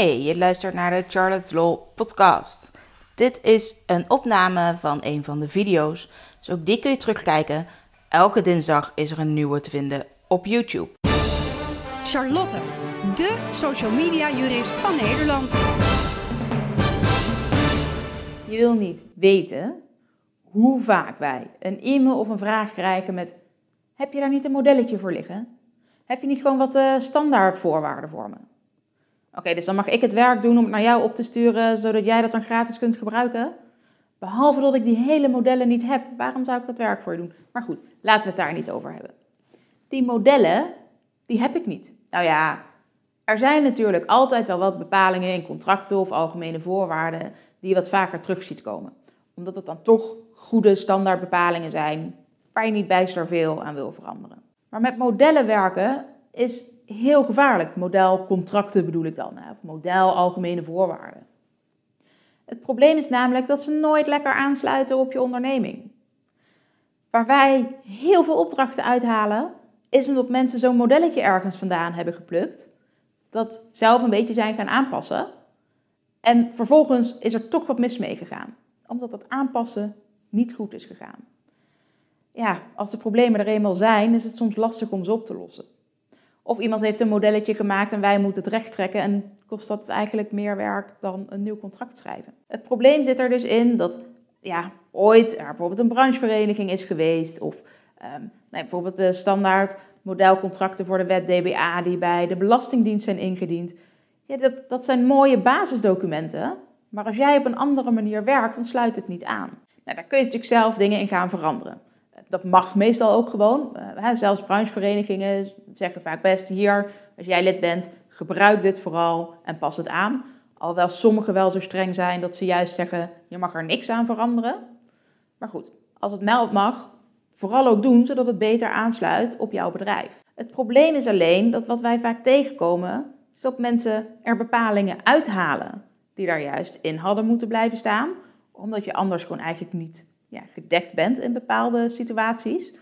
Hey, je luistert naar de Charlotte's Law podcast. Dit is een opname van een van de video's, dus ook die kun je terugkijken. Elke dinsdag is er een nieuwe te vinden op YouTube. Charlotte, de social media jurist van Nederland. Je wil niet weten hoe vaak wij een e-mail of een vraag krijgen met: Heb je daar niet een modelletje voor liggen? Heb je niet gewoon wat uh, standaard voorwaarden voor me? Oké, dus dan mag ik het werk doen om het naar jou op te sturen, zodat jij dat dan gratis kunt gebruiken. Behalve dat ik die hele modellen niet heb, waarom zou ik dat werk voor je doen? Maar goed, laten we het daar niet over hebben. Die modellen, die heb ik niet. Nou ja, er zijn natuurlijk altijd wel wat bepalingen in contracten of algemene voorwaarden die je wat vaker terug ziet komen. Omdat het dan toch goede standaardbepalingen zijn waar je niet bijster veel aan wil veranderen. Maar met modellen werken is heel gevaarlijk. Modelcontracten bedoel ik dan, of model algemene voorwaarden. Het probleem is namelijk dat ze nooit lekker aansluiten op je onderneming. Waar wij heel veel opdrachten uithalen, is omdat mensen zo'n modelletje ergens vandaan hebben geplukt, dat zelf een beetje zijn gaan aanpassen. En vervolgens is er toch wat mis mee gegaan, omdat dat aanpassen niet goed is gegaan. Ja, als de problemen er eenmaal zijn, is het soms lastig om ze op te lossen. Of iemand heeft een modelletje gemaakt en wij moeten het recht trekken en kost dat eigenlijk meer werk dan een nieuw contract schrijven. Het probleem zit er dus in dat ja, ooit er bijvoorbeeld een branchevereniging is geweest of nee, bijvoorbeeld de standaard modelcontracten voor de wet DBA die bij de Belastingdienst zijn ingediend. Ja, dat, dat zijn mooie basisdocumenten, maar als jij op een andere manier werkt, dan sluit het niet aan. Nou, daar kun je natuurlijk zelf dingen in gaan veranderen. Dat mag meestal ook gewoon. Uh, zelfs brancheverenigingen zeggen vaak best hier, als jij lid bent, gebruik dit vooral en pas het aan. Alhoewel sommigen wel zo streng zijn dat ze juist zeggen, je mag er niks aan veranderen. Maar goed, als het meld mag, vooral ook doen zodat het beter aansluit op jouw bedrijf. Het probleem is alleen dat wat wij vaak tegenkomen, is dat mensen er bepalingen uithalen die daar juist in hadden moeten blijven staan, omdat je anders gewoon eigenlijk niet ja, gedekt bent in bepaalde situaties.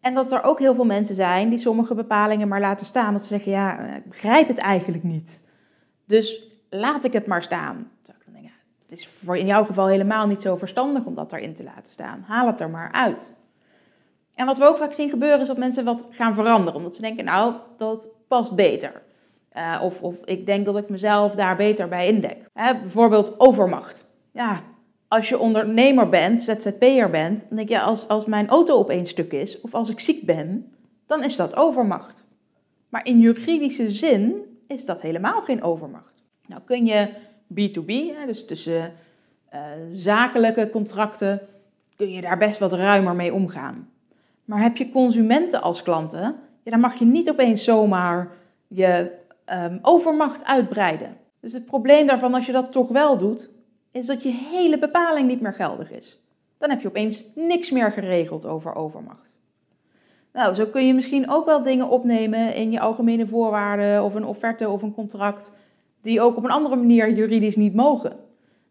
En dat er ook heel veel mensen zijn die sommige bepalingen maar laten staan. Dat ze zeggen, ja, ik begrijp het eigenlijk niet. Dus laat ik het maar staan. Het is voor in jouw geval helemaal niet zo verstandig om dat erin te laten staan. Haal het er maar uit. En wat we ook vaak zien gebeuren is dat mensen wat gaan veranderen. Omdat ze denken, nou, dat past beter. Uh, of, of ik denk dat ik mezelf daar beter bij indek. bijvoorbeeld overmacht. Ja, als je ondernemer bent, ZZP'er bent, dan denk je, als, als mijn auto op één stuk is, of als ik ziek ben, dan is dat overmacht. Maar in juridische zin is dat helemaal geen overmacht. Nou kun je B2B, dus tussen uh, zakelijke contracten, kun je daar best wat ruimer mee omgaan. Maar heb je consumenten als klanten, ja, dan mag je niet opeens zomaar je um, overmacht uitbreiden. Dus het probleem daarvan, als je dat toch wel doet, is dat je hele bepaling niet meer geldig is. Dan heb je opeens niks meer geregeld over overmacht. Nou, zo kun je misschien ook wel dingen opnemen in je algemene voorwaarden of een offerte of een contract, die ook op een andere manier juridisch niet mogen.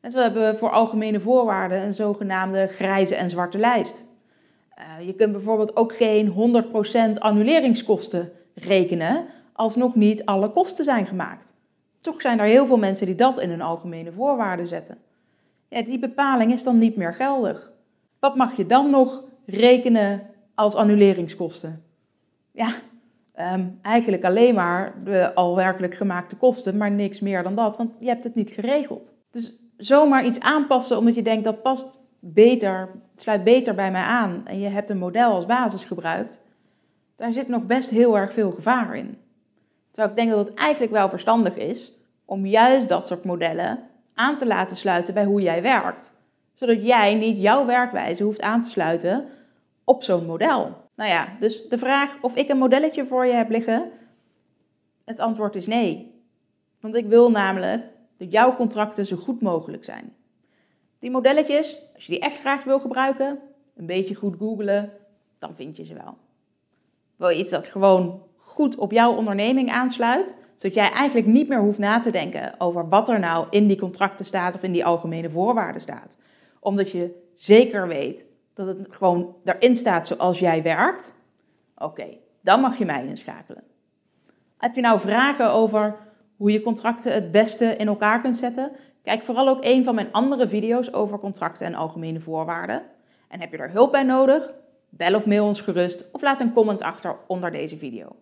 En we hebben voor algemene voorwaarden een zogenaamde grijze en zwarte lijst. Uh, je kunt bijvoorbeeld ook geen 100% annuleringskosten rekenen als nog niet alle kosten zijn gemaakt. Toch zijn er heel veel mensen die dat in hun algemene voorwaarden zetten die bepaling is dan niet meer geldig. Wat mag je dan nog rekenen als annuleringskosten? Ja, um, eigenlijk alleen maar de al werkelijk gemaakte kosten, maar niks meer dan dat, want je hebt het niet geregeld. Dus zomaar iets aanpassen omdat je denkt dat past beter, het sluit beter bij mij aan en je hebt een model als basis gebruikt, daar zit nog best heel erg veel gevaar in. Terwijl ik denk dat het eigenlijk wel verstandig is om juist dat soort modellen aan te laten sluiten bij hoe jij werkt. Zodat jij niet jouw werkwijze hoeft aan te sluiten op zo'n model. Nou ja, dus de vraag of ik een modelletje voor je heb liggen, het antwoord is nee. Want ik wil namelijk dat jouw contracten zo goed mogelijk zijn. Die modelletjes, als je die echt graag wil gebruiken, een beetje goed googlen, dan vind je ze wel. Wil je iets dat gewoon goed op jouw onderneming aansluit, zodat jij eigenlijk niet meer hoeft na te denken over wat er nou in die contracten staat of in die algemene voorwaarden staat. Omdat je zeker weet dat het gewoon erin staat zoals jij werkt. Oké, dan mag je mij inschakelen. Heb je nou vragen over hoe je contracten het beste in elkaar kunt zetten, kijk vooral ook een van mijn andere video's over contracten en algemene voorwaarden. En heb je er hulp bij nodig? Bel of mail ons gerust of laat een comment achter onder deze video.